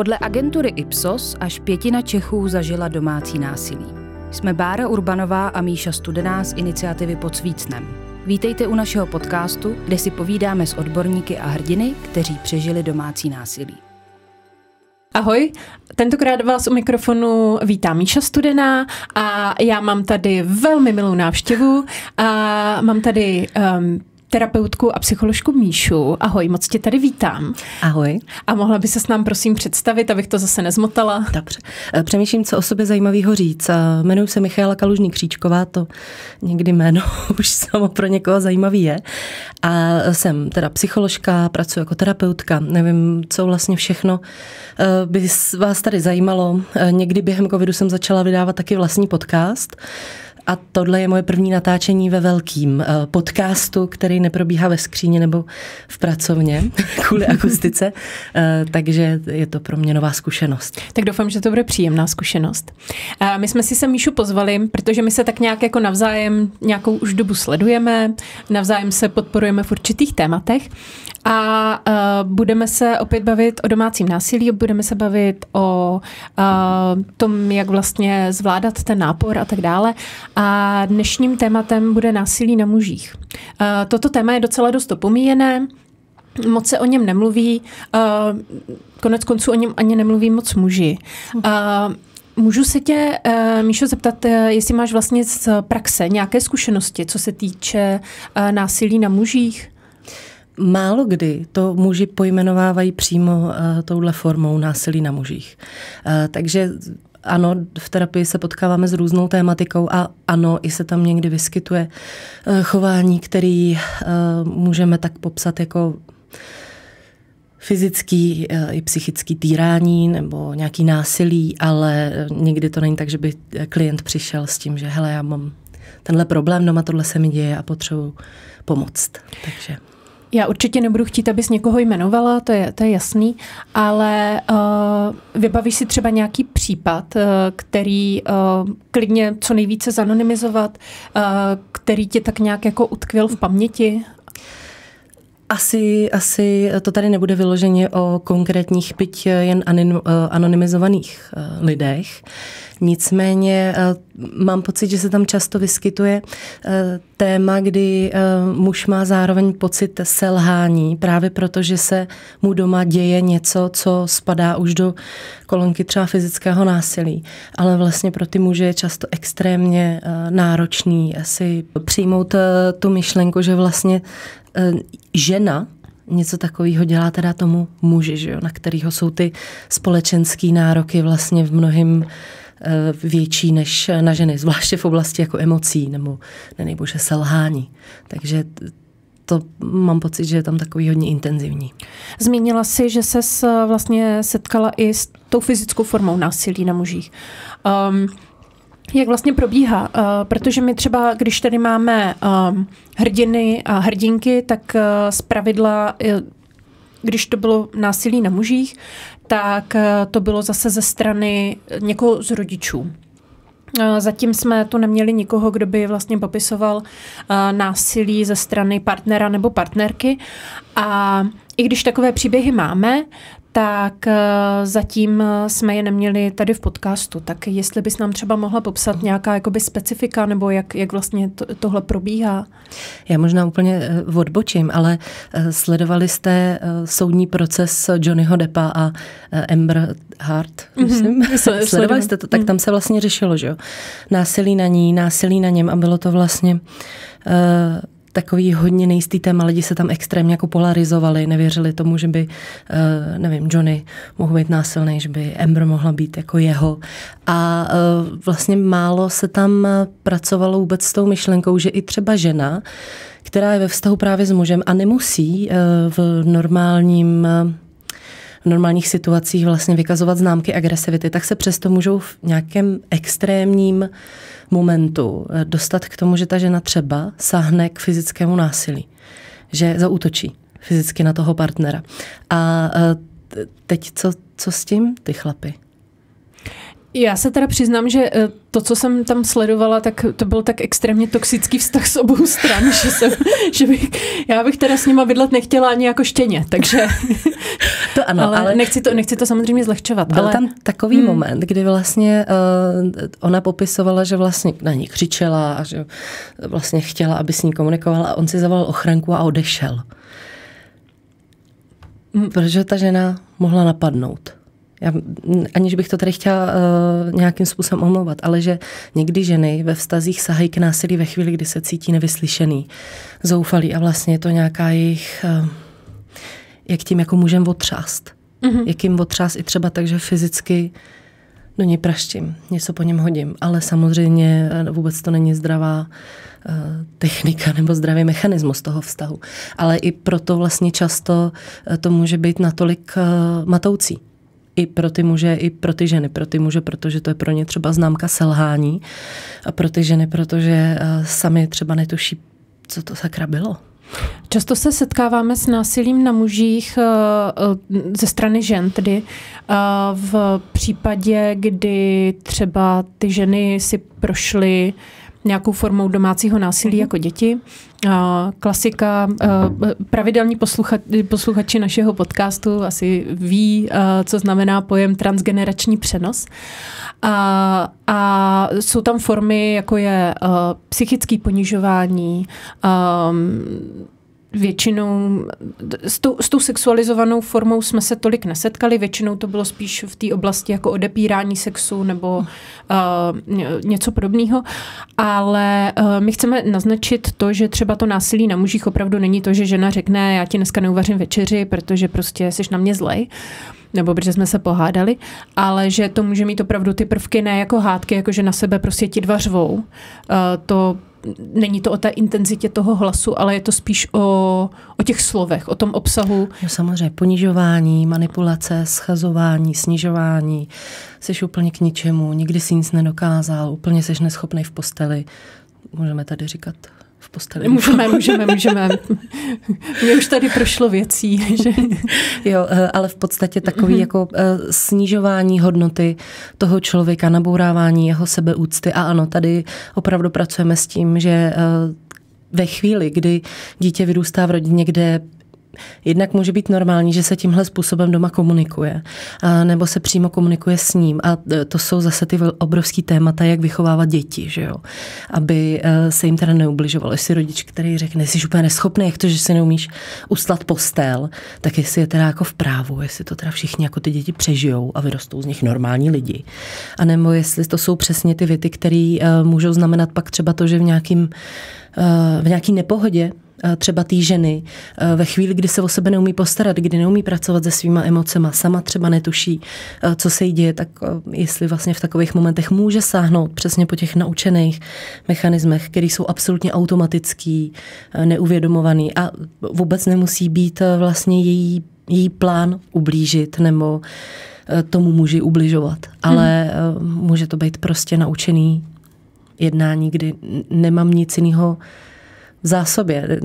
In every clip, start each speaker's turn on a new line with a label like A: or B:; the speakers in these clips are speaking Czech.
A: Podle agentury Ipsos až pětina Čechů zažila domácí násilí. Jsme Bára Urbanová a Míša Studená z iniciativy Pod Svícnem. Vítejte u našeho podcastu, kde si povídáme s odborníky a hrdiny, kteří přežili domácí násilí.
B: Ahoj, tentokrát vás u mikrofonu vítá Míša Studená a já mám tady velmi milou návštěvu a mám tady um, terapeutku a psycholožku Míšu. Ahoj, moc tě tady vítám.
C: Ahoj.
B: A mohla by se s nám prosím představit, abych to zase nezmotala?
C: Dobře. Eh, přemýšlím, co o sobě zajímavého říct. Eh, jmenuji se Michála Kalužní Kříčková, to někdy jméno už samo pro někoho zajímavý je. A jsem teda psycholožka, pracuji jako terapeutka, nevím, co vlastně všechno eh, by vás tady zajímalo. Někdy během covidu jsem začala vydávat taky vlastní podcast, a tohle je moje první natáčení ve velkým eh, podcastu, který neprobíhá ve skříně nebo v pracovně kvůli akustice, eh, takže je to pro mě nová zkušenost.
B: Tak doufám, že to bude příjemná zkušenost. My jsme si se Míšu pozvali, protože my se tak nějak jako navzájem nějakou už dobu sledujeme, navzájem se podporujeme v určitých tématech a budeme se opět bavit o domácím násilí, budeme se bavit o tom, jak vlastně zvládat ten nápor a tak dále. A dnešním tématem bude násilí na mužích. Uh, toto téma je docela dost opomíjené, moc se o něm nemluví, uh, konec konců o něm ani nemluví moc muži. Uh, Můžu se tě, Míšo, zeptat, jestli máš vlastně z praxe nějaké zkušenosti, co se týče násilí na mužích?
C: Málo kdy to muži pojmenovávají přímo uh, touhle formou násilí na mužích. Uh, takže ano, v terapii se potkáváme s různou tématikou a ano, i se tam někdy vyskytuje uh, chování, který uh, můžeme tak popsat jako fyzický i psychický týrání nebo nějaký násilí, ale nikdy to není tak, že by klient přišel s tím, že hele, já mám tenhle problém, no a tohle se mi děje a potřebuji pomoct. Takže...
B: Já určitě nebudu chtít, abys někoho jmenovala, to je, to je jasný, ale uh, vybavíš si třeba nějaký případ, uh, který uh, klidně co nejvíce zanonymizovat, uh, který tě tak nějak jako utkvěl v paměti
C: asi, asi to tady nebude vyloženě o konkrétních, byť jen anonymizovaných lidech. Nicméně eh, mám pocit, že se tam často vyskytuje eh, téma, kdy eh, muž má zároveň pocit selhání, právě proto, že se mu doma děje něco, co spadá už do kolonky třeba fyzického násilí. Ale vlastně pro ty muže je často extrémně náročný asi přijmout tu myšlenku, že vlastně žena něco takového dělá teda tomu muži, že jo, na kterého jsou ty společenské nároky vlastně v mnohým Eh, větší než na ženy, zvláště v oblasti jako emocí nebo nejbože selhání. Takže to mám pocit, že je tam takový hodně intenzivní.
B: Zmínila si, že se vlastně setkala i s tou fyzickou formou násilí na mužích. Um, jak vlastně probíhá? Uh, protože my třeba, když tady máme um, hrdiny a hrdinky, tak uh, z pravidla uh, když to bylo násilí na mužích, tak eh, to bylo zase ze strany někoho z rodičů. Eh, zatím jsme tu neměli nikoho, kdo by vlastně popisoval eh, násilí ze strany partnera nebo partnerky. A i když takové příběhy máme, tak eh, zatím eh, jsme je neměli tady v podcastu. Tak jestli bys nám třeba mohla popsat nějaká jakoby specifika, nebo jak, jak vlastně to, tohle probíhá?
C: Já možná úplně eh, odbočím, ale sledovali jste soudní proces Johnnyho Deppa a Amber Hart, myslím. Mm-hmm. Sledovali jste to? Tak tam se vlastně řešilo, že jo? Násilí na ní, násilí na něm a bylo to vlastně uh, takový hodně nejistý téma, lidi se tam extrémně jako polarizovali, nevěřili tomu, že by, uh, nevím, Johnny mohl být násilný, že by Amber mohla být jako jeho. A uh, vlastně málo se tam pracovalo vůbec s tou myšlenkou, že i třeba žena, která je ve vztahu právě s mužem a nemusí uh, v normálním v normálních situacích vlastně vykazovat známky agresivity, tak se přesto můžou v nějakém extrémním momentu eh, dostat k tomu, že ta žena třeba sáhne k fyzickému násilí, že zautočí fyzicky na toho partnera. A eh, teď co, co s tím, ty chlapy?
B: Já se teda přiznám, že eh, to, co jsem tam sledovala, tak to byl tak extrémně toxický vztah s obou stran, že, jsem, že bych, já bych teda s nima bydlet nechtěla ani jako štěně, takže
C: to ano,
B: ale, ale nechci, to, nechci to samozřejmě zlehčovat.
C: Byl
B: ale...
C: tam takový hmm. moment, kdy vlastně uh, ona popisovala, že vlastně na ní křičela a že vlastně chtěla, aby s ní komunikovala a on si zavolal ochranku a odešel. Hmm. Protože ta žena mohla napadnout já, aniž bych to tady chtěla uh, nějakým způsobem omlouvat, ale že někdy ženy ve vztazích sahají k násilí ve chvíli, kdy se cítí nevyslyšený, zoufalý a vlastně je to nějaká jejich, uh, jak tím jako můžem otřást. Mm-hmm. Jak jim otřást i třeba tak, že fyzicky do něj praštím, něco po něm hodím, ale samozřejmě eh, vůbec to není zdravá uh, technika nebo zdravý mechanismus toho vztahu. Ale i proto vlastně často to může být natolik uh, matoucí i pro ty muže, i pro ty ženy. Pro ty muže, protože to je pro ně třeba známka selhání a pro ty ženy, protože eh, sami třeba netuší, co to sakra bylo.
B: Často se setkáváme s násilím na mužích eh, eh, ze strany žen, tedy v případě, kdy třeba ty ženy si prošly nějakou formou domácího násilí mhm. jako děti. Klasika, pravidelní poslucha, posluchači našeho podcastu asi ví, co znamená pojem transgenerační přenos. A, a jsou tam formy, jako je psychické ponižování, většinou s tou, s tou sexualizovanou formou jsme se tolik nesetkali, většinou to bylo spíš v té oblasti jako odepírání sexu nebo uh, něco podobného, ale uh, my chceme naznačit to, že třeba to násilí na mužích opravdu není to, že žena řekne, já ti dneska neuvařím večeři, protože prostě jsi na mě zlej, nebo protože jsme se pohádali, ale že to může mít opravdu ty prvky ne jako hádky, jako že na sebe prostě ti dva řvou. Uh, to není to o té intenzitě toho hlasu, ale je to spíš o, o těch slovech, o tom obsahu.
C: No samozřejmě ponižování, manipulace, schazování, snižování. Jsi úplně k ničemu, nikdy si nic nedokázal, úplně jsi neschopný v posteli. Můžeme tady říkat v posteli.
B: Můžeme, můžeme, můžeme. Mě už tady prošlo věcí. Že...
C: jo, eh, ale v podstatě takový mm-hmm. jako eh, snižování hodnoty toho člověka, nabourávání jeho sebeúcty. A ano, tady opravdu pracujeme s tím, že eh, ve chvíli, kdy dítě vyrůstá v rodině, kde Jednak může být normální, že se tímhle způsobem doma komunikuje, a nebo se přímo komunikuje s ním. A e, to jsou zase ty obrovský témata, jak vychovávat děti, že jo? aby e, se jim teda neubližovalo. Jestli rodič, který řekne, jsi úplně neschopný, jak to, že si neumíš uslat postel, tak jestli je teda jako v právu, jestli to teda všichni jako ty děti přežijou a vyrostou z nich normální lidi. A nebo jestli to jsou přesně ty věty, které e, můžou znamenat pak třeba to, že v nějakým v nějaký nepohodě třeba té ženy eh, ve chvíli, kdy se o sebe neumí postarat, kdy neumí pracovat se svýma emocema, sama třeba netuší, eh, co se jí děje, tak jestli vlastně v takových momentech může sáhnout přesně po těch naučených mechanismech, které jsou absolutně automatický, neuvědomovaný a vůbec nemusí být vlastně její, její plán ublížit nebo tomu muži ubližovat. Ale hmm. může to být prostě naučený jednání, kdy nemám nic jiného v zásobě.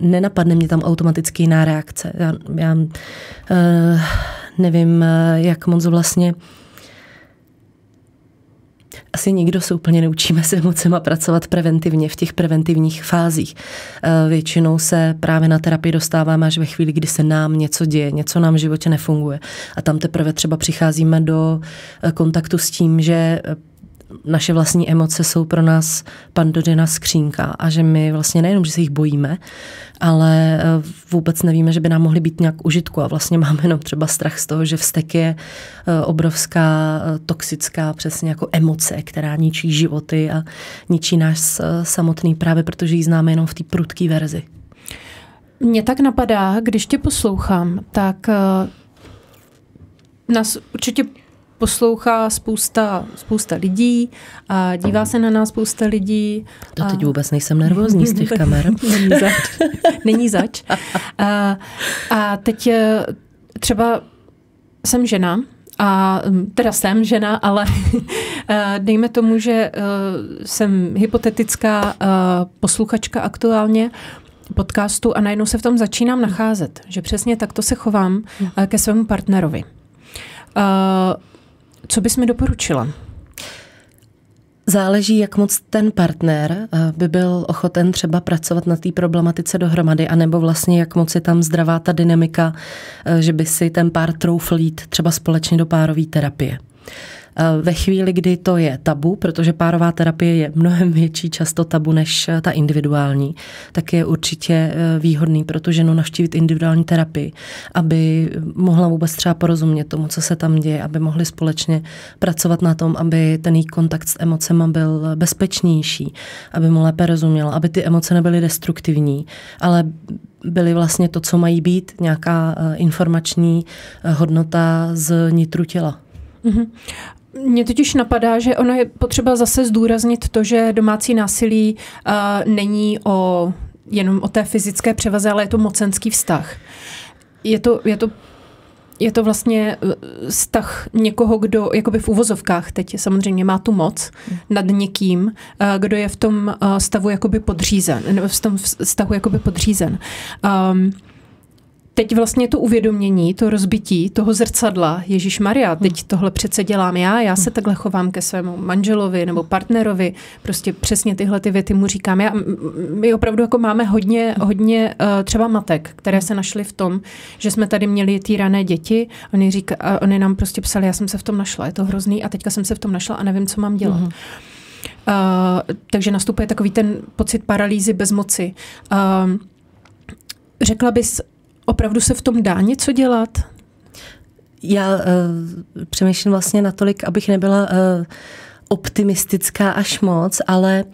C: Nenapadne mě tam automaticky jiná reakce. Já, já uh, nevím, eh, jak moc vlastně asi nikdo se úplně neučíme s emocema pracovat preventivně v těch preventivních fázích. Eh, většinou se právě na terapii dostáváme až ve chvíli, kdy se nám něco děje, něco nám v životě nefunguje. A tam teprve třeba přicházíme do kontaktu s tím, že naše vlastní emoce jsou pro nás pandorina skřínka a že my vlastně nejenom, že se jich bojíme, ale eh, vůbec nevíme, že by nám mohly být nějak užitku a vlastně máme jenom třeba strach z toho, že vztek je eh, obrovská eh, toxická přesně jako emoce, která ničí životy a ničí náš samotný právě, protože ji známe jenom v té prudké verzi.
B: Mně tak napadá, když tě poslouchám, tak nás určitě poslouchá spousta, spousta lidí a dívá se na nás spousta lidí.
C: To teď vůbec nejsem nervózní z těch kamer.
B: Není zač. Není zač. A, a teď eh, třeba jsem žena, a hm, teda jsem žena, ale eh, dejme tomu, že eh, jsem hypotetická posluchačka aktuálně podcastu a najednou se v tom začínám nacházet, že přesně takto se chovám ke svému partnerovi. Co bys mi doporučila?
C: Záleží, jak moc ten partner eh, by byl ochoten třeba pracovat na té problematice dohromady, anebo vlastně jak moc je tam zdravá ta dynamika, eh, že by si ten pár troufl jít třeba společně do párové terapie. Eh, ve chvíli, kdy to je tabu, protože párová terapie je mnohem větší často tabu než eh, ta individuální, tak je určitě eh, výhodný pro tu ženu navštívit individuální terapii, aby mohla vůbec třeba porozumět tomu, co se tam děje, aby mohli společně pracovat na tom, aby ten její kontakt s emocema byl bezpečnější, aby mu lépe rozuměla, aby ty emoce nebyly destruktivní, ale byly vlastně to, co mají být, nějaká informační hodnota z nitru těla. Mm-hmm.
B: Mně totiž napadá, že ono je potřeba zase zdůraznit to, že domácí násilí uh, není o, jenom o té fyzické převaze, ale je to mocenský vztah. Je to, je to je to vlastně vztah někoho, kdo jakoby v uvozovkách teď samozřejmě má tu moc nad někým, kdo je v tom stavu jakoby podřízen, nebo v tom vztahu jakoby podřízen. Um, teď vlastně to uvědomění, to rozbití toho zrcadla, Ježíš Maria, teď hmm. tohle přece dělám já, já se hmm. takhle chovám ke svému manželovi nebo partnerovi, prostě přesně tyhle ty věty mu říkám. Já, my opravdu jako máme hodně, hodně uh, třeba matek, které se našly v tom, že jsme tady měli týrané děti, oni, říká, uh, oni nám prostě psali, já jsem se v tom našla, je to hrozný a teďka jsem se v tom našla a nevím, co mám dělat. Uh, takže nastupuje takový ten pocit paralýzy bezmoci. Uh, řekla bys, opravdu se v tom dá něco dělat?
C: Já uh, přemýšlím vlastně natolik, abych nebyla uh, optimistická až moc, ale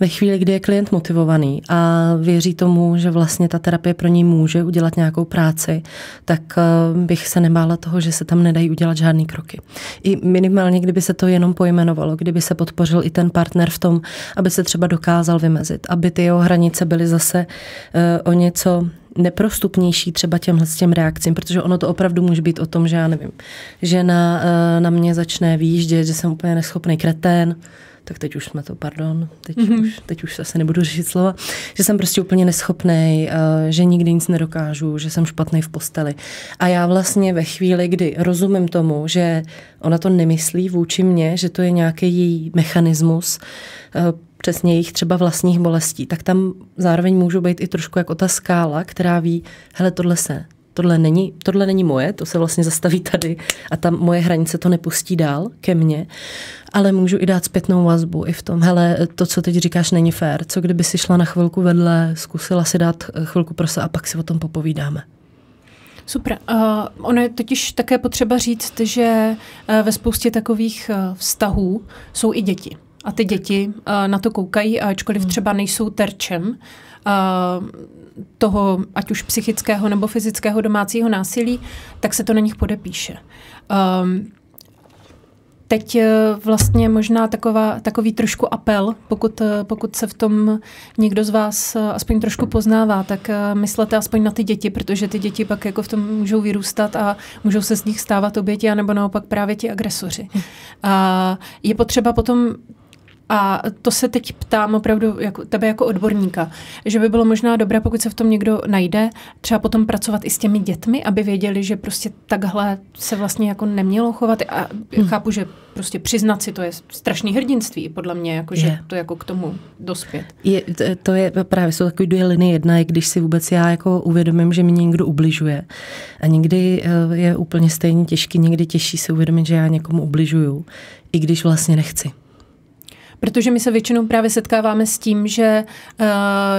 C: ve chvíli, kdy je klient motivovaný a věří tomu, že vlastně ta terapie pro něj může udělat nějakou práci, tak eh, bych se nebála toho, že se tam nedají udělat žádný kroky. I minimálně, kdyby se to jenom pojmenovalo, kdyby se podpořil i ten partner v tom, aby se třeba dokázal vymezit, aby ty jeho hranice byly zase o něco neprostupnější třeba těmhle s těm reakcím, protože ono to opravdu může být o tom, že já nevím, že na, eh, na mě začne výjíždět, že jsem úplně neschopný kretén, tak teď už jsme to, pardon, teď, mm-hmm. už, teď už se nebudu řešit slova, že jsem prostě úplně neschopný, eh, že nikdy nic nedokážu, že jsem špatný v posteli. A já vlastně ve chvíli, kdy rozumím tomu, že ona to nemyslí vůči mně, že to je nějaký její mechanismus, eh, přesně jejich třeba vlastních bolestí, tak tam zároveň můžu být i trošku jako ta skála, která ví, hele, tohle se, tohle není, tohle není moje, to se vlastně zastaví tady a tam moje hranice to nepustí dál ke mně, ale můžu i dát zpětnou vazbu i v tom, hele, to, co teď říkáš, není fér, co kdyby si šla na chvilku vedle, zkusila si dát chvilku pro se a pak si o tom popovídáme.
B: Super. Uh, ono je totiž také potřeba říct, že uh, ve spoustě takových uh, vztahů jsou i děti. A ty děti uh, na to koukají, ačkoliv hmm. třeba nejsou terčem uh, toho, ať už psychického nebo fyzického domácího násilí, tak se to na nich podepíše. Um, Teď eh, vlastně možná taková, takový trošku apel, pokud, pokud se v tom někdo z vás aspoň trošku poznává, tak myslete aspoň na ty děti, protože ty děti pak jako v tom můžou vyrůstat a můžou se z nich stávat oběti, anebo naopak právě ti agresoři. Hm. A je potřeba potom a to se teď ptám opravdu jako, tebe jako odborníka, že by bylo možná dobré, pokud se v tom někdo najde, třeba potom pracovat i s těmi dětmi, aby věděli, že prostě takhle se vlastně jako nemělo chovat. A hmm. chápu, že prostě přiznat si to je strašný hrdinství, podle mě, jako, že je. to jako k tomu dospět.
C: Je, to je právě, jsou takový dvě linie. Jedna je, když si vůbec já jako uvědomím, že mi někdo ubližuje. A někdy eh, je úplně stejně těžký, někdy těžší si uvědomit, že já někomu ubližuju, i když vlastně nechci.
B: Protože my se většinou právě setkáváme s tím, že uh,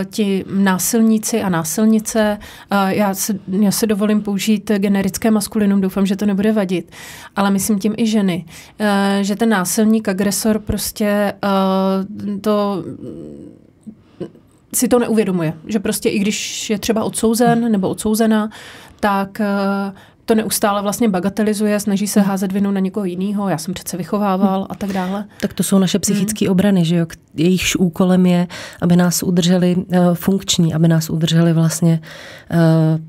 B: ti násilníci a násilnice, uh, já, se, já se dovolím použít generické maskulinum, doufám, že to nebude vadit, ale myslím tím i ženy, uh, že ten násilník, agresor prostě uh, to si to neuvědomuje, že prostě i když je třeba odsouzen nebo odsouzena, tak to neustále vlastně bagatelizuje, snaží se hmm. házet vinu na někoho jiného, já jsem přece vychovával a tak dále.
C: Tak to jsou naše psychické hmm. obrany, že jo? Jejichž úkolem je, aby nás udrželi uh, funkční, aby nás udrželi vlastně uh,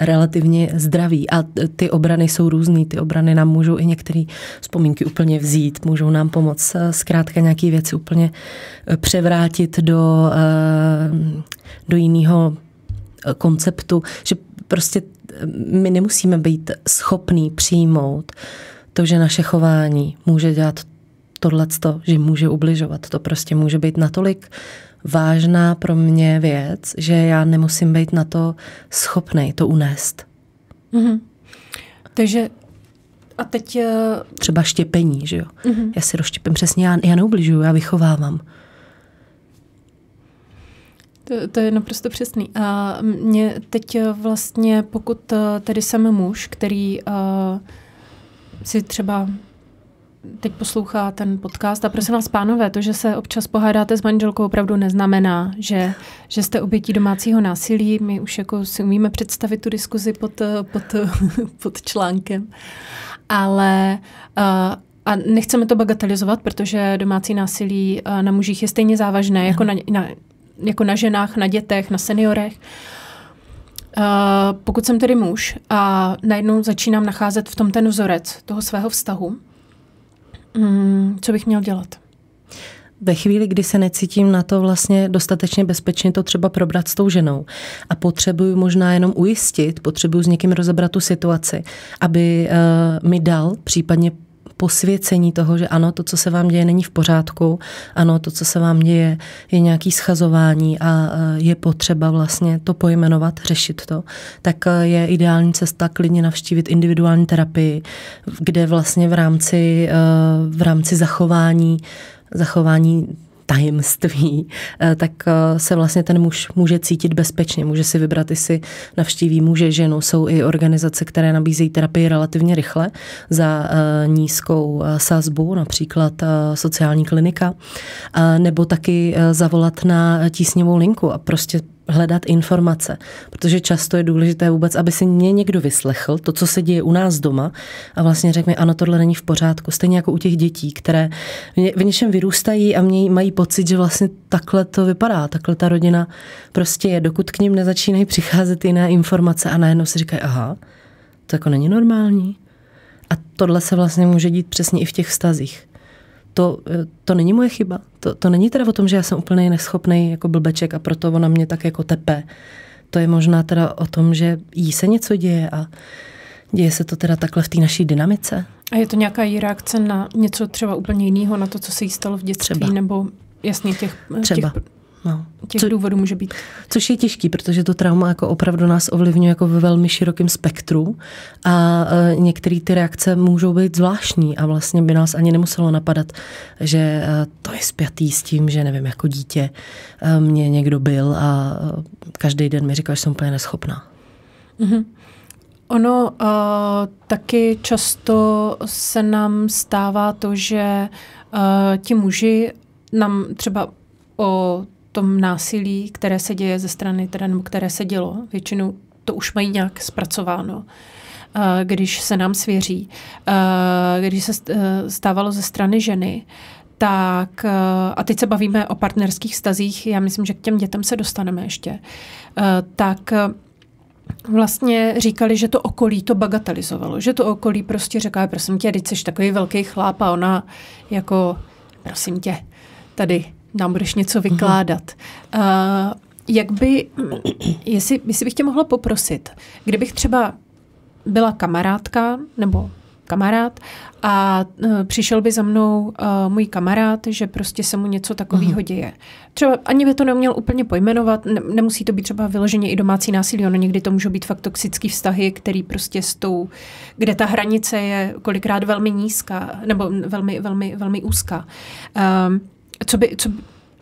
C: relativně zdraví. A ty obrany jsou různé. Ty obrany nám můžou i některé vzpomínky úplně vzít, můžou nám pomoct eh, zkrátka nějaké věci úplně převrátit do, do jiného konceptu, že prostě my nemusíme být schopní přijmout to, že naše chování může dělat tohleto, že může ubližovat. To prostě může být natolik vážná pro mě věc, že já nemusím být na to schopnej to unést.
B: Mm-hmm. Takže a teď... Uh...
C: Třeba štěpení, že jo. Mm-hmm. Já si rozštěpím přesně, já, já neubližuju, já vychovávám.
B: To, to je naprosto přesný. A mě teď vlastně, pokud eh, tady jsem muž, který uh, si třeba teď poslouchá ten podcast a prosím vás, pánové, to, že se občas pohádáte s manželkou, opravdu neznamená, že, že jste obětí domácího násilí. My už jako si umíme představit tu diskuzi pod, pod, pod článkem. Ale uh, a nechceme to bagatelizovat, protože domácí násilí na mužích je stejně závažné jako na, na, jako na ženách, na dětech, na seniorech. Uh, pokud jsem tedy muž a najednou začínám nacházet v tom ten vzorec toho svého vztahu, um, co bych měl dělat?
C: ve chvíli, kdy se necítím na to vlastně dostatečně bezpečně to třeba probrat s tou ženou a potřebuju možná jenom ujistit, potřebuju s někým rozebrat tu situaci, aby uh, mi dal případně posvěcení toho, že ano, to, co se vám děje, není v pořádku, ano, to, co se vám děje, je nějaký schazování a je potřeba vlastně to pojmenovat, řešit to, tak e, je ideální cesta klidně navštívit individuální terapii, kde vlastně v rámci, e, v rámci zachování zachování tajemství, eh, tak eh, se vlastně ten muž může cítit bezpečně, může si vybrat, jestli navštíví muže, ženu. Jsou i organizace, které nabízejí terapii relativně rychle za eh, nízkou sazbu, například sociální klinika, nebo taky zavolat na tísňovou linku a prostě hledat informace, protože často je důležité vůbec, aby si mě někdo vyslechl, to, co se děje u nás doma a vlastně řekl mi, ano, tohle není v pořádku. Stejně jako u těch dětí, které v něčem vyrůstají a mě mají pocit, že vlastně takhle to vypadá, takhle ta rodina prostě je, dokud k ním nezačínají přicházet jiné informace a najednou si říkají, aha, to jako není normální. A tohle se vlastně může dít přesně i v těch vztazích to, eh, to není moje chyba. To, to není teda o tom, že já jsem úplně neschopný jako blbeček a proto ona mě tak jako tepe. To je možná teda o tom, že jí se něco děje a děje se to teda takhle v té naší dynamice.
B: A je to nějaká její reakce na něco třeba úplně jiného, na to, co se jí stalo v dětství, třeba. nebo jasně těch,
C: třeba.
B: těch No. Těch Co, důvodů může být.
C: Což je těžký, protože to trauma jako opravdu nás ovlivňuje jako ve velmi širokém spektru a e, některé ty reakce můžou být zvláštní a vlastně by nás ani nemuselo napadat, že e, to je spjatý s tím, že nevím, jako dítě e, mě někdo byl a e, každý den mi říkal, že jsem úplně neschopná.
B: Mm-hmm. Ono uh, taky často se nám stává to, že uh, ti muži nám třeba o tom násilí, které se děje ze strany, teda, nebo které se dělo, většinou to už mají nějak zpracováno eh, když se nám svěří. Eh, když se eh, stávalo ze strany ženy, tak, a teď se bavíme o partnerských stazích, já myslím, že k těm dětem se dostaneme ještě, tak vlastně říkali, že to okolí to bagatelizovalo, že to okolí prostě řeká, prosím tě, teď jsi takový velký chlap a ona jako, prosím tě, tady nám budeš něco mhm. vykládat. Uh, jak by, jestli, jestli bych tě mohla poprosit, kdybych třeba byla kamarádka nebo kamarád a uh, přišel by za mnou uh, můj kamarád, že prostě se mu něco takového uh-huh. děje. Třeba ani by to neuměl úplně pojmenovat, ne, nemusí to být třeba vyloženě i domácí násilí, ono někdy to můžou být fakt toxický vztahy, který prostě s tou, kde ta hranice je kolikrát velmi nízká, nebo velmi, velmi, velmi úzká. Um, co by, co,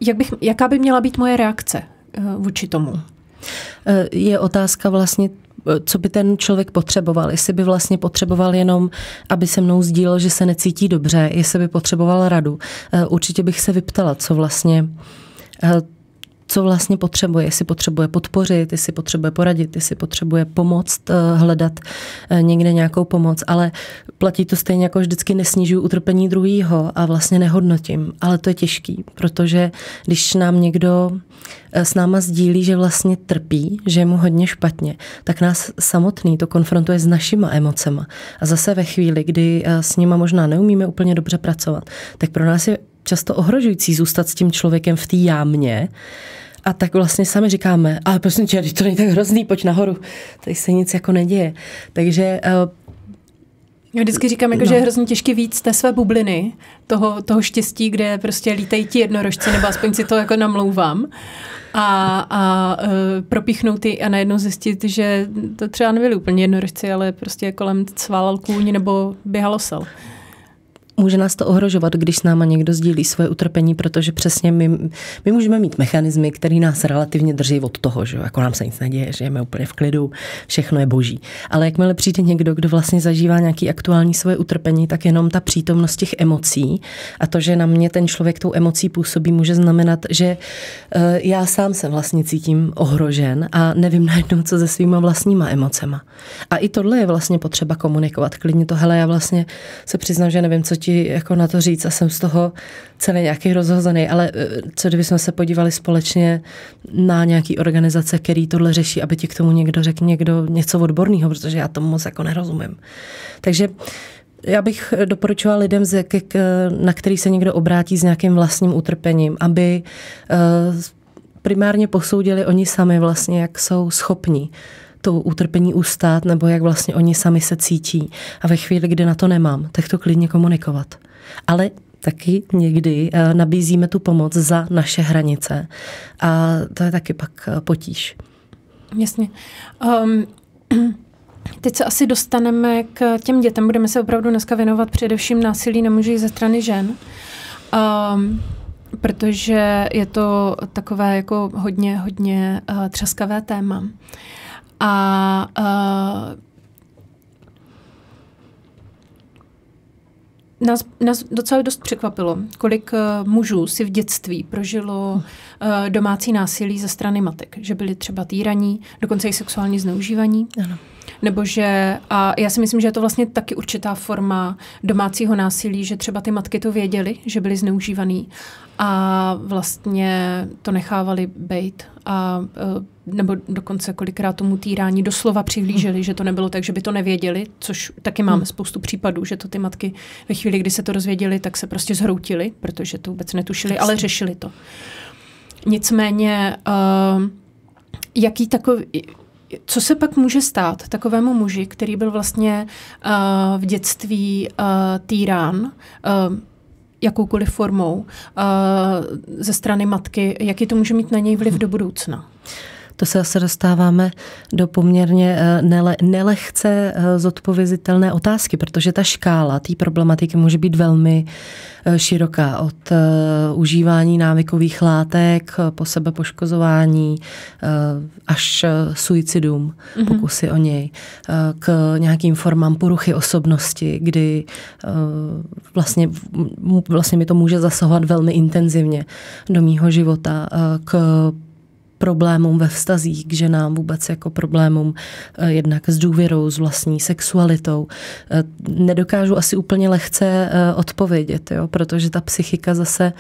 B: jak bych, jaká by měla být moje reakce uh, vůči tomu?
C: Eh, je otázka vlastně, eh, co by ten člověk potřeboval. Jestli by vlastně potřeboval jenom, aby se mnou sdílel, že se necítí dobře, jestli by potřeboval radu. Určitě bych se vyptala, co vlastně co vlastně potřebuje, jestli potřebuje podpořit, jestli potřebuje poradit, jestli potřebuje pomoct, eh, hledat eh, někde nějakou pomoc, ale platí to stejně jako vždycky nesnižuju utrpení druhého a vlastně nehodnotím, ale to je těžký, protože když nám někdo eh, s náma sdílí, že vlastně trpí, že je mu hodně špatně, tak nás samotný to konfrontuje s našima emocema. A zase ve chvíli, kdy s nima možná neumíme úplně dobře pracovat, tak pro nás je často ohrožující zůstat s tím člověkem v té jámě, a tak vlastně sami říkáme, ale prosím tě, to není tak hrozný, pojď nahoru, tady se nic jako neděje. Takže uh,
B: Já vždycky říkám, jako, no. že je hrozně těžké víc té své bubliny, toho, toho štěstí, kde prostě lítají ti jednorožci, nebo aspoň si to jako namlouvám a, a uh, propíchnout ty a najednou zjistit, že to třeba nebyli úplně jednorožci, ale prostě kolem sválal kůň nebo běhalo sel
C: může nás to ohrožovat, když s náma někdo sdílí svoje utrpení, protože přesně my, my můžeme mít mechanismy, které nás relativně drží od toho, že jako nám se nic neděje, že jsme úplně v klidu, všechno je boží. Ale jakmile přijde někdo, kdo vlastně zažívá nějaký aktuální svoje utrpení, tak jenom ta přítomnost těch emocí a to, že na mě ten člověk tou emocí působí, může znamenat, že uh, já sám se vlastně cítím ohrožen a nevím najednou, co se svýma vlastníma emocema. A i tohle je vlastně potřeba komunikovat. Klidně to, hele, já vlastně se přiznám, že nevím, co ti ti jako na to říct a jsem z toho celý nějaký rozhozený, ale eh, co kdybychom se podívali společně na nějaký organizace, který tohle řeší, aby ti k tomu někdo řekl někdo něco odborného, protože já tomu moc jako nerozumím. Takže já bych doporučovala lidem, na který se někdo obrátí s nějakým vlastním utrpením, aby eh, primárně posoudili oni sami vlastně, jak jsou schopní to utrpení ustát, nebo jak vlastně oni sami se cítí. A ve chvíli, kdy na to nemám, tak to klidně komunikovat. Ale taky někdy eh, nabízíme tu pomoc za naše hranice. A to je taky pak eh, potíž.
B: Jasně. Um, teď se asi dostaneme k těm dětem. Budeme se opravdu dneska věnovat především násilí na mužích ze strany žen. Um, protože je to takové jako hodně, hodně uh, třaskavé téma. A uh, Nás, nás docela dost překvapilo, kolik uh, mužů si v dětství prožilo uh, domácí násilí ze strany matek, že byli třeba týraní, dokonce i sexuálně zneužívaní. Ano. Nebo že, a já si myslím, že je to vlastně taky určitá forma domácího násilí, že třeba ty matky to věděly, že byly zneužívaný a vlastně to nechávali bejt a e, nebo dokonce kolikrát tomu týrání doslova přihlíželi, hmm. že to nebylo tak, že by to nevěděli, což taky máme hmm. spoustu případů, že to ty matky ve chvíli, kdy se to rozvěděli, tak se prostě zhroutili, protože to vůbec netušili, ale řešili to. Nicméně, uh, jaký takový, co se pak může stát takovému muži, který byl vlastně uh, v dětství uh, týrán, uh, jakoukoliv formou uh, ze strany matky, jaký to může mít na něj vliv do budoucna?
C: To se zase dostáváme do poměrně eh, nele, nelehce eh, zodpovězitelné otázky, protože ta škála té problematiky může být velmi eh, široká. Od užívání návykových látek po sebepoškozování až suicidům, mm-hmm. pokusy o něj, k nějakým formám poruchy osobnosti, kdy vlastně, vlastně mi to může zasahovat velmi intenzivně do mýho života, k problémům ve vztazích k ženám, vůbec jako problémům eh, jednak s důvěrou, s vlastní sexualitou. Eh, nedokážu asi úplně lehce eh, odpovědět, jo, protože ta psychika zase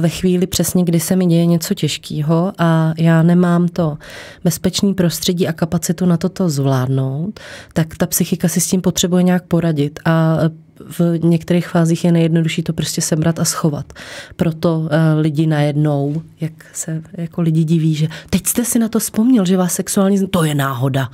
C: ve chvíli přesně, kdy se mi děje něco těžkého a já nemám to bezpečný prostředí a kapacitu na toto zvládnout, tak ta psychika si s tím potřebuje nějak poradit a v některých fázích je nejjednodušší to prostě sebrat a schovat. Proto uh, lidi najednou, jak se jako lidi diví, že teď jste si na to vzpomněl, že vás sexuální, to je náhoda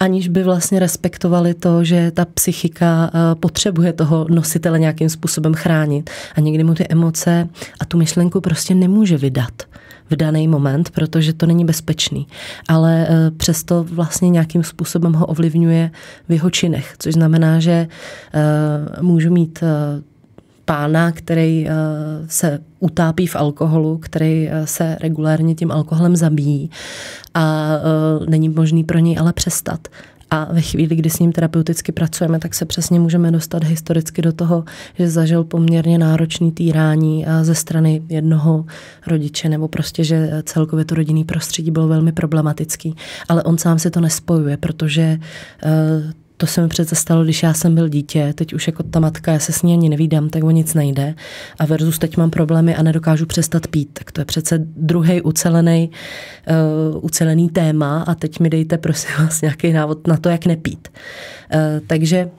C: aniž by vlastně respektovali to, že ta psychika eh, potřebuje toho nositele nějakým způsobem chránit a někdy mu ty emoce a tu myšlenku prostě nemůže vydat v daný moment, protože to není bezpečný. Ale eh, přesto vlastně nějakým způsobem ho ovlivňuje v jeho činech, což znamená, že eh, můžu mít pána, který se utápí v alkoholu, který se regulárně tím alkoholem zabíjí a není možný pro něj ale přestat. A ve chvíli, kdy s ním terapeuticky pracujeme, tak se přesně můžeme dostat historicky do toho, že zažil poměrně náročný týrání ze strany jednoho rodiče, nebo prostě, že celkově to rodinný prostředí bylo velmi problematický. Ale on sám se to nespojuje, protože eh, to se mi přece stalo, když já jsem byl dítě, teď už jako ta matka, já se s ní ani nevídám, tak o nic nejde. A versus teď mám problémy a nedokážu přestat pít. Tak to je přece druhý ucelený, uh, ucelený téma a teď mi dejte prosím vás nějaký návod na to, jak nepít. Uh, takže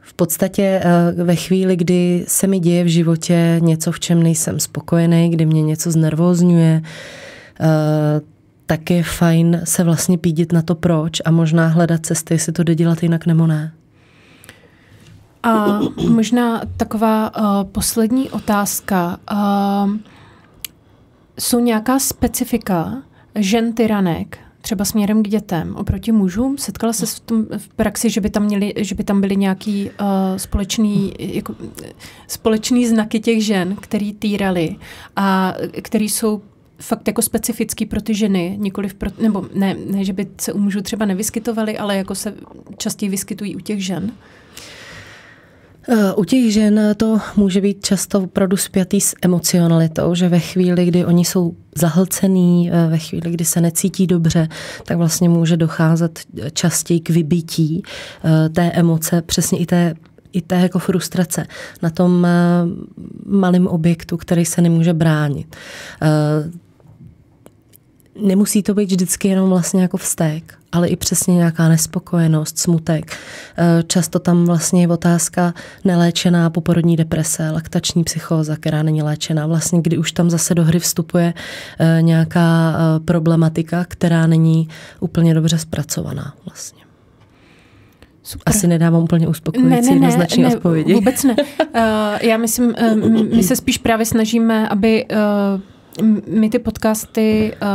C: v podstatě uh, ve chvíli, kdy se mi děje v životě něco, v čem nejsem spokojený, kdy mě něco znervózňuje, uh, tak je fajn se vlastně pídit na to proč a možná hledat cesty, jestli to jde dělat jinak nebo ne.
B: A možná taková uh, poslední otázka. Uh, jsou nějaká specifika žen tyranek, třeba směrem k dětem, oproti mužům? Setkala se v, tom, v praxi, že by tam, měli, že by tam byly nějaký uh, společný, jako, společný znaky těch žen, který týrali a který jsou fakt jako specifický pro ty ženy, nikoli pro, nebo ne, ne, že by se u mužů třeba nevyskytovaly, ale jako se častěji vyskytují u těch žen?
C: Eh, u těch žen to může být často opravdu spjatý s emocionalitou, že ve chvíli, kdy oni jsou zahlcený, eh, ve chvíli, kdy se necítí dobře, tak vlastně může docházet častěji k vybití eh, té emoce, přesně i té i té jako frustrace na tom malém objektu, který se nemůže bránit nemusí to být vždycky jenom vlastně jako vztek, ale i přesně nějaká nespokojenost, smutek. Eh, často tam vlastně je otázka neléčená poporodní deprese, laktační psychóza, která není léčená. Vlastně kdy už tam zase do hry vstupuje eh, nějaká eh, problematika, která není úplně dobře zpracovaná vlastně. Super. Asi nedávám úplně uspokojující ne, ne, jednoznačné ne, odpovědi.
B: Vůbec ne. Uh, já myslím, uh, my se spíš právě snažíme, aby uh, my ty podcasty uh,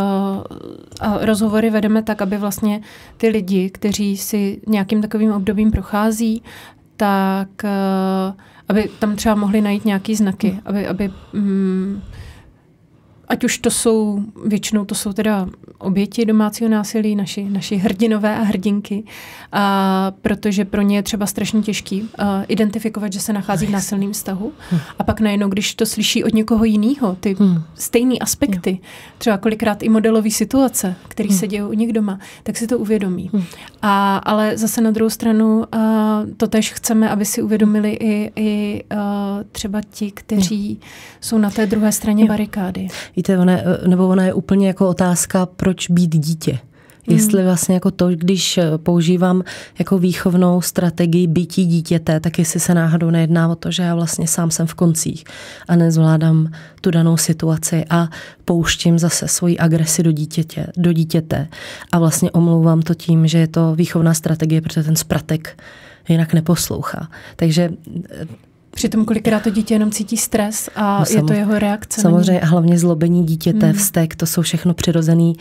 B: a rozhovory vedeme tak, aby vlastně ty lidi, kteří si nějakým takovým obdobím prochází, tak uh, aby tam třeba mohli najít nějaký znaky, aby, aby um, ať už to jsou, většinou to jsou teda oběti domácího násilí, naši, naši hrdinové a hrdinky, a protože pro ně je třeba strašně těžký uh, identifikovat, že se nachází v násilném vztahu. Hmm. A pak najednou, když to slyší od někoho jiného, ty hmm. stejné aspekty, třeba kolikrát i modelové situace, které hmm. se dějí u nich doma, tak si to uvědomí. Hmm. A, ale zase na druhou stranu uh, to tež chceme, aby si uvědomili i, i uh, třeba ti, kteří hmm. jsou na té druhé straně jo. barikády.
C: Víte, ona, nebo ona je úplně jako otázka, proč být dítě. Jestli hmm. vlastně jako to, když používám jako výchovnou strategii bytí dítěte, tak jestli se náhodou nejedná o to, že já vlastně sám jsem v koncích a nezvládám tu danou situaci a pouštím zase svoji agresi do dítěte, do dítěte a vlastně omlouvám to tím, že je to výchovná strategie, protože ten spratek jinak neposlouchá. Takže
B: Přitom kolikrát to dítě jenom cítí stres a no, je to jeho reakce.
C: Samozřejmě a hlavně zlobení dítěte, hmm. vztek, to jsou všechno přirozené uh,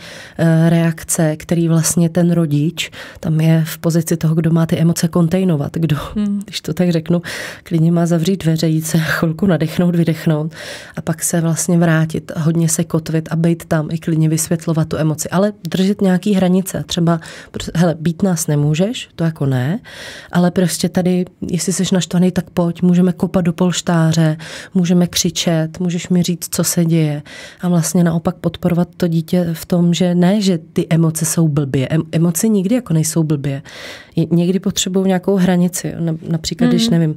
C: reakce, který vlastně ten rodič tam je v pozici toho, kdo má ty emoce kontejnovat, kdo, hmm. když to tak řeknu, klidně má zavřít dveře, jít se chvilku nadechnout, vydechnout a pak se vlastně vrátit, hodně se kotvit a být tam i klidně vysvětlovat tu emoci, ale držet nějaký hranice. Třeba, hele, být nás nemůžeš, to jako ne, ale prostě tady, jestli jsi naštvaný, tak pojď, můžeme kopat do polštáře, můžeme křičet, můžeš mi říct, co se děje. A vlastně naopak podporovat to dítě v tom, že ne, že ty emoce jsou blbě. Emoce nikdy jako nejsou blbě. Někdy potřebují nějakou hranici. Například, mm. když nevím,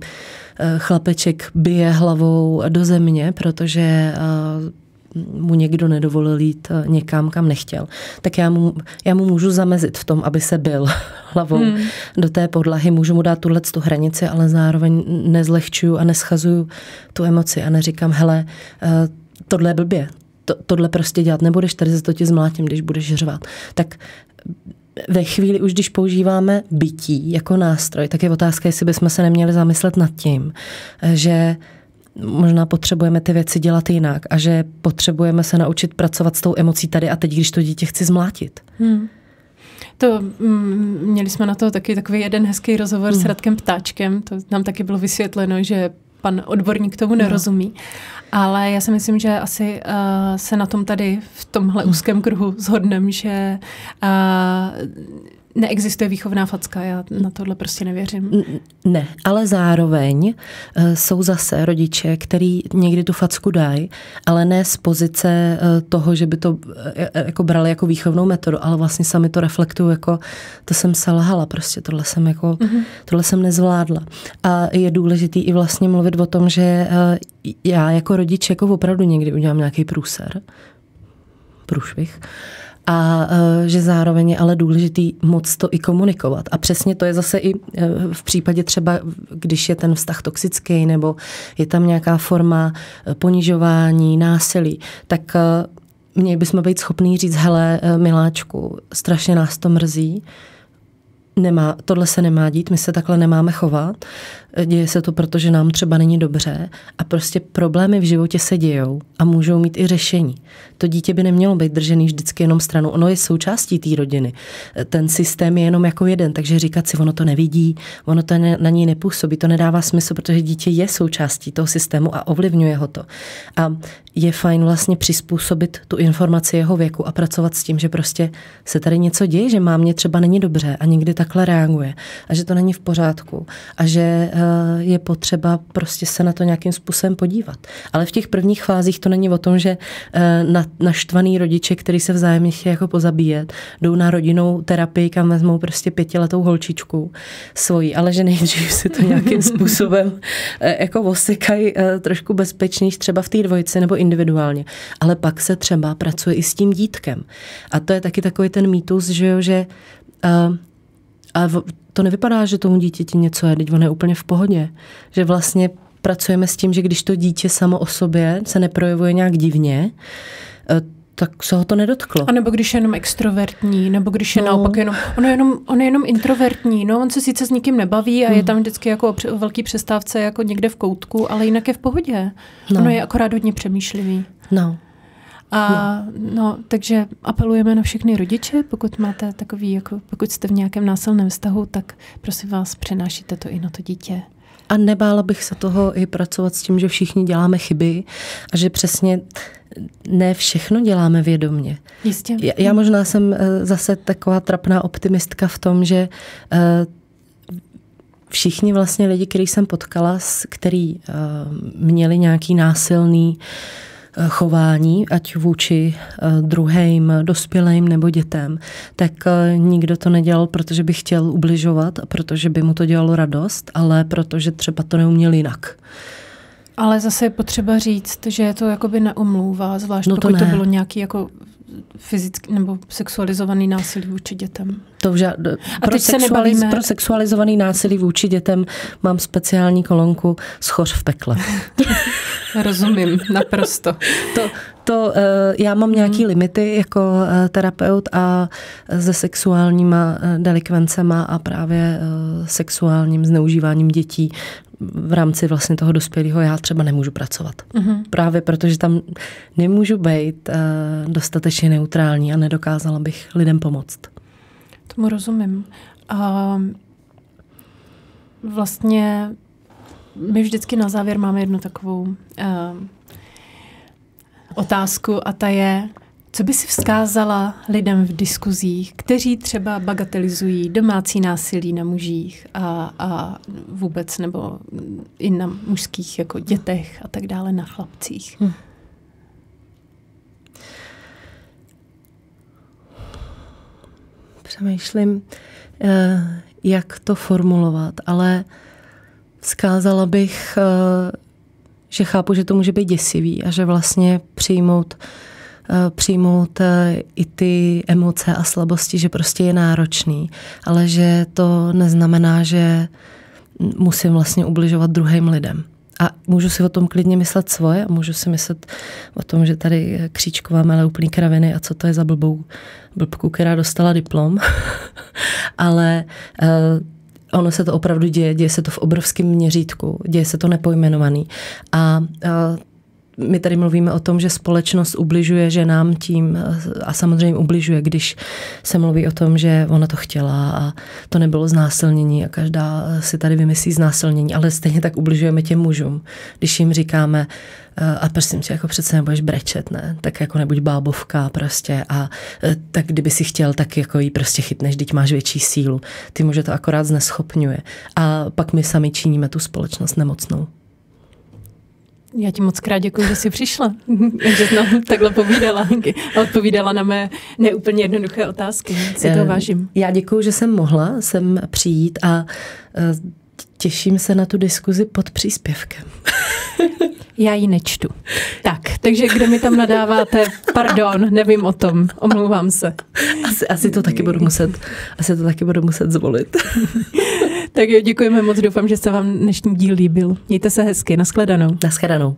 C: eh, chlapeček bije hlavou do země, protože eh, mu někdo nedovolil jít eh, někam, kam nechtěl, tak já mu, já mu můžu zamezit v tom, aby se byl hlavou hmm. do té podlahy. Můžu mu dát tuhle tu hranici, ale zároveň nezlehčuju a neschazuju tu emoci a neříkám, hele, eh, tohle je blbě, to, tohle prostě dělat nebudeš, tady se to ti zmlátím, když budeš řvat. Tak ve chvíli už, když používáme bytí jako nástroj, tak je otázka, jestli bychom se neměli zamyslet nad tím, eh, že možná potřebujeme ty věci dělat jinak a že potřebujeme se naučit pracovat s tou emocí tady a teď, když to dítě chci zmlátit. Hmm.
B: To mm, měli jsme na to taky takový jeden hezký rozhovor hmm. s Radkem Ptáčkem. To nám taky bylo vysvětleno, že pan odborník tomu nerozumí. No. Ale já si myslím, že asi uh, se na tom tady v tomhle hmm. úzkém kruhu zhodneme, že uh, neexistuje výchovná facka, já na tohle prostě nevěřím.
C: Ne, ale zároveň uh, jsou zase rodiče, který někdy tu facku dají, ale ne z pozice uh, toho, že by to uh, jako brali jako výchovnou metodu, ale vlastně sami to reflektují jako to jsem selhala, prostě tohle jsem jako, mm-hmm. tohle jsem nezvládla. A je důležitý i vlastně mluvit o tom, že já jako rodič jako opravdu někdy udělám nějaký průser, průšvih, a e, že zároveň je ale důležitý moc to i komunikovat. A přesně to je zase i e, v případě třeba, když je ten vztah toxický nebo je tam nějaká forma e, ponižování, násilí, tak měli bychom být schopní říct, hele, miláčku, strašně nás to mrzí, nemá, tohle se nemá dít, my se takhle nemáme chovat, děje se to, protože nám třeba není dobře a prostě problémy v životě se dějou a můžou mít i řešení. To dítě by nemělo být držený vždycky jenom stranou, ono je součástí té rodiny. Ten systém je jenom jako jeden, takže říkat si, ono to nevidí, ono to na ní nepůsobí, to nedává smysl, protože dítě je součástí toho systému a ovlivňuje ho to. A je fajn vlastně přizpůsobit tu informaci jeho věku a pracovat s tím, že prostě se tady něco děje, že mámě třeba není dobře a někdy takhle reaguje a že to není v pořádku a že eh, je potřeba prostě se na to nějakým způsobem podívat. Ale v těch prvních fázích to není o tom, že eh, na, naštvaný rodiče, který se vzájemně chtějí jako pozabíjet, jdou na rodinnou terapii, kam vezmou prostě pětiletou holčičku svoji, ale že nejdřív si to nějakým způsobem eh, jako osekají trošku bezpečnější třeba v té dvojici nebo individuálně. Ale pak se třeba pracuje i s tím dítkem. A to je taky takový ten mýtus, že jo, že uh, a to nevypadá, že tomu dítěti něco je, teď on je úplně v pohodě. Že vlastně pracujeme s tím, že když to dítě samo o sobě se neprojevuje nějak divně, tak se ho to nedotklo.
B: A nebo když je jenom extrovertní, nebo když je no. naopak jenom, on je jenom, on je jenom introvertní, no on se sice s nikým nebaví a hmm. je tam vždycky jako o velký přestávce jako někde v koutku, ale jinak je v pohodě. No. Ono je akorát hodně přemýšlivý.
C: No.
B: A no. no, takže apelujeme na všechny rodiče, pokud máte takový, jako pokud jste v nějakém násilném vztahu, tak prosím vás, přenášíte to i na to dítě.
C: A nebála bych se toho i pracovat s tím, že všichni děláme chyby a že přesně ne všechno děláme vědomně.
B: Jistě.
C: Já, já možná jsem eh, zase taková trapná optimistka v tom, že eh, všichni vlastně lidi, který jsem potkala, který eh, měli nějaký násilný chování, ať vůči eh, druhým dospělým nebo dětem, tak eh, nikdo to nedělal, protože by chtěl ubližovat a protože by mu to dělalo radost, ale protože třeba to neuměl jinak.
B: Ale zase je potřeba říct, že je to jakoby neomlouvá, zvlášť no to pokud ne. to bylo nějaký jako fyzický nebo sexualizovaný násilí vůči dětem.
C: To vža- a pro, sexualiz- pro sexualizovaný násilí vůči dětem mám speciální kolonku Schoř v pekle.
B: Rozumím, naprosto.
C: To, to, uh, já mám nějaký hmm. limity jako uh, terapeut a se sexuálníma delikvencema a právě sexuálním zneužíváním dětí v rámci vlastně toho dospělého já třeba nemůžu pracovat. Mm-hmm. Právě protože tam nemůžu být uh, dostatečně neutrální a nedokázala bych lidem pomoct.
B: Tomu rozumím. A vlastně my vždycky na závěr máme jednu takovou uh, otázku a ta je, co by si vzkázala lidem v diskuzích, kteří třeba bagatelizují domácí násilí na mužích a, a vůbec nebo i na mužských jako dětech a tak dále, na chlapcích? Hm.
C: Přemýšlím, eh, jak to formulovat, ale vzkázala bych, eh, že chápu, že to může být děsivý a že vlastně přijmout přijmout eh, i ty emoce a slabosti, že prostě je náročný, ale že to neznamená, že musím vlastně ubližovat druhým lidem. A můžu si o tom klidně myslet svoje a můžu si myslet o tom, že tady kříčkováme ale úplný kraviny a co to je za blbou blbku, která dostala diplom. ale uh, ono se to opravdu děje, děje se to v obrovském měřítku, děje se to nepojmenovaný. A uh, my tady mluvíme o tom, že společnost ubližuje ženám tím a samozřejmě ubližuje, když se mluví o tom, že ona to chtěla a to nebylo znásilnění a každá si tady vymyslí znásilnění, ale stejně tak ubližujeme těm mužům. Když jim říkáme, eh, a prosím tě, jako přece nebudeš brečet, ne? Tak jako nebuď bábovka prostě a eh, tak kdyby si chtěl, tak jako jí prostě chytneš, teď máš větší sílu. Ty muže to akorát zneschopňuje. A pak my sami činíme tu společnost nemocnou.
B: Já ti moc krát děkuji, že jsi přišla, že jsi nám takhle povídala a odpovídala na mé neúplně jednoduché otázky. Si to vážím.
C: Já děkuji, že jsem mohla sem přijít a eh, těším se na tu diskuzi pod příspěvkem.
B: Já ji nečtu. Tak, takže kde mi tam nadáváte, pardon, nevím o tom, omlouvám se.
C: Asi, asi to taky budu muset, asi to taky budu muset zvolit.
B: tak jo, děkujeme moc, doufám, že se vám dnešní díl líbil. Mějte se hezky, nashledanou.
C: Nashledanou.